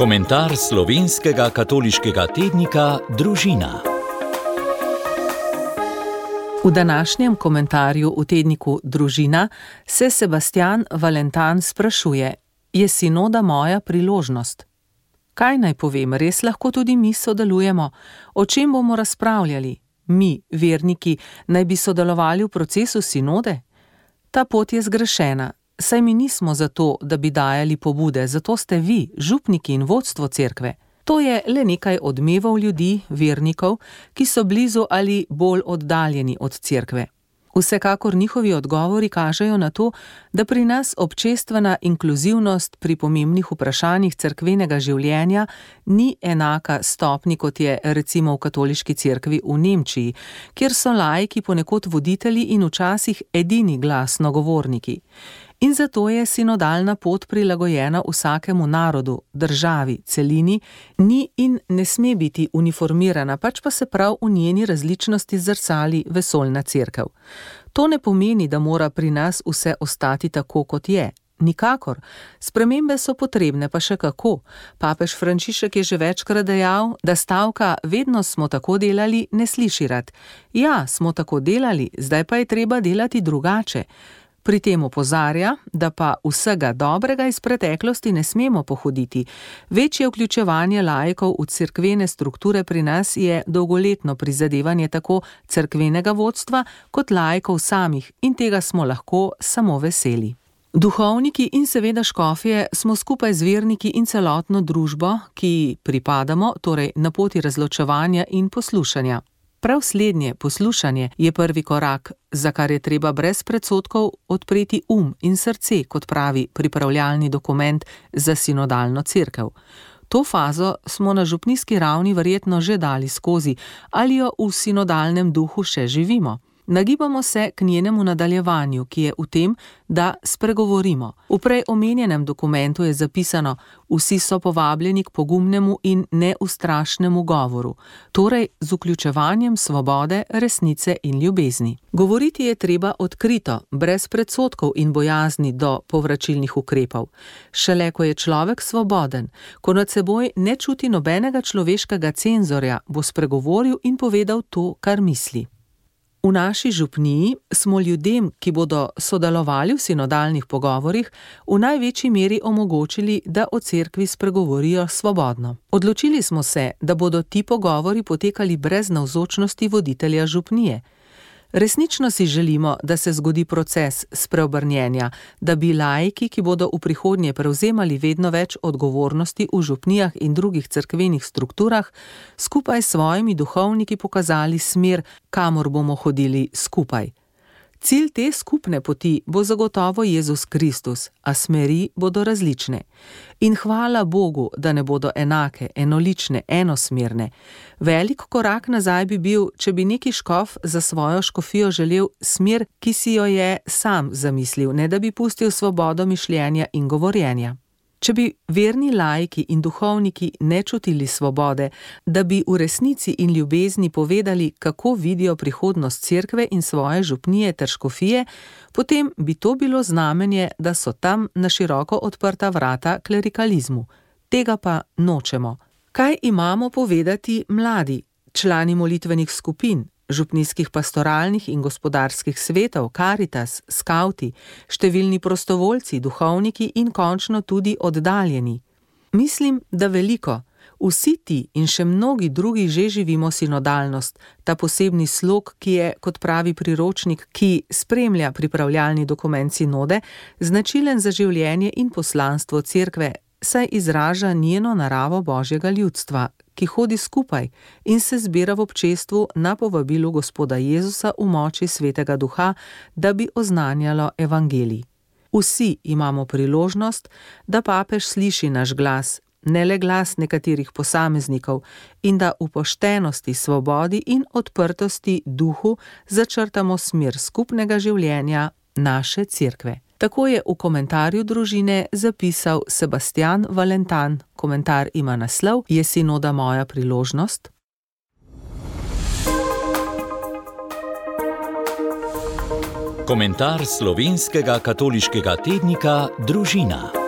Komentar slovenskega katoliškega tednika Družina. V današnjem komentarju v tedniku Družina se Sebastian Valentan sprašuje: Je sinoda moja priložnost? Kaj naj povem, res lahko tudi mi sodelujemo? O čem bomo razpravljali? Mi, verniki, naj bi sodelovali v procesu sinode? Ta pot je zgrešena, saj mi nismo zato, da bi dajali pobude, zato ste vi, župniki in vodstvo cerkve. To je le nekaj odmevov ljudi, vernikov, ki so blizu ali bolj oddaljeni od cerkve. Vsekakor njihovi odgovori kažejo na to, da pri nas občestvena inkluzivnost pri pomembnih vprašanjih cerkvenega življenja ni enaka stopni, kot je recimo v katoliški cerkvi v Nemčiji, kjer so laiki ponekod voditelji in včasih edini glasno govorniki. In zato je sinodalna pot prilagojena vsakemu narodu, državi, celini, ni in ne sme biti uniformirana, pač pa se prav v njeni različnosti zrcali vesoljna crkva. To ne pomeni, da mora pri nas vse ostati tako, kot je. Nikakor. Spremembe so potrebne, pa še kako. Papež Frančišek je že večkrat dejal, da stavka vedno smo tako delali, ne sliši rad. Ja, smo tako delali, zdaj pa je treba delati drugače. Pri tem opozarja, da pa vsega dobrega iz preteklosti ne smemo pohoditi. Večje vključevanje laikov v cerkvene strukture pri nas je dolgoletno prizadevanje tako cerkvenega vodstva kot laikov samih in tega smo lahko samo veseli. Duhovniki in seveda škofje smo skupaj z verniki in celotno družbo, ki pripadamo, torej na poti razločevanja in poslušanja. Prav slednje poslušanje je prvi korak, za kar je treba brez predsotkov odpreti um in srce, kot pravi pripravljalni dokument za sinodalno crkev. To fazo smo na župnijski ravni verjetno že dali skozi ali jo v sinodalnem duhu še živimo. Nagibamo se k njenemu nadaljevanju, ki je v tem, da spregovorimo. V prej omenjenem dokumentu je zapisano: Vsi so povabljeni k pogumnemu in neustrašnemu govoru, torej z vključevanjem svobode, resnice in ljubezni. Govoriti je treba odkrito, brez predsotkov in bojazni do povračilnih ukrepov. Šele ko je človek svoboden, ko nad seboj ne čuti nobenega človeškega cenzorja, bo spregovoril in povedal to, kar misli. V naši župniji smo ljudem, ki bodo sodelovali v sinodalnih pogovorih, v največji meri omogočili, da o cerkvi spregovorijo svobodno. Odločili smo se, da bodo ti pogovori potekali brez navzočnosti voditelja župnije. Resnično si želimo, da se zgodi proces spreobrnjenja, da bi laiki, ki bodo v prihodnje prevzemali vedno več odgovornosti v župnijah in drugih crkvenih strukturah, skupaj s svojimi duhovniki pokazali smer, kamor bomo hodili skupaj. Cilj te skupne poti bo zagotovo Jezus Kristus, a smeri bodo različne. In hvala Bogu, da ne bodo enake, enolične, enosmerne. Velik korak nazaj bi bil, če bi neki škof za svojo škofijo želel smer, ki si jo je sam zamislil, ne da bi pustil svobodo mišljenja in govorjenja. Če bi verni laiki in duhovniki ne čutili svobode, da bi v resnici in ljubezni povedali, kako vidijo prihodnost cerkve in svoje župnije ter škofije, potem bi to bilo znamenje, da so tam na široko odprta vrata klerikalizmu. Tega pa nočemo. Kaj imamo povedati mladi, člani molitvenih skupin, župnijskih pastoralnih in gospodarskih svetov, karitas, skauti, številni prostovoljci, duhovniki in končno tudi oddaljeni. Mislim, da veliko, vsi ti in še mnogi drugi že živimo sinodalnost, ta posebni slog, ki je, kot pravi priročnik, ki spremlja pripravljalni dokument sinode, značilen za življenje in poslanstvo cerkve, saj izraža njeno naravo božjega ljudstva, ki hodi skupaj in se zbira v občestvu na povabilu Gospoda Jezusa v moči svetega duha, da bi oznanjalo evangelij. Vsi imamo priložnost, da papež sliši naš glas, ne le glas nekaterih posameznikov, in da v poštenosti, svobodi in odprtosti duhu začrtamo smer skupnega življenja naše cerkve. Tako je v komentarju družine zapisal Sebastian Valentan. Komentar ima naslov: Je sinoda moja priložnost? Komentar slovenskega katoliškega tednika Družina.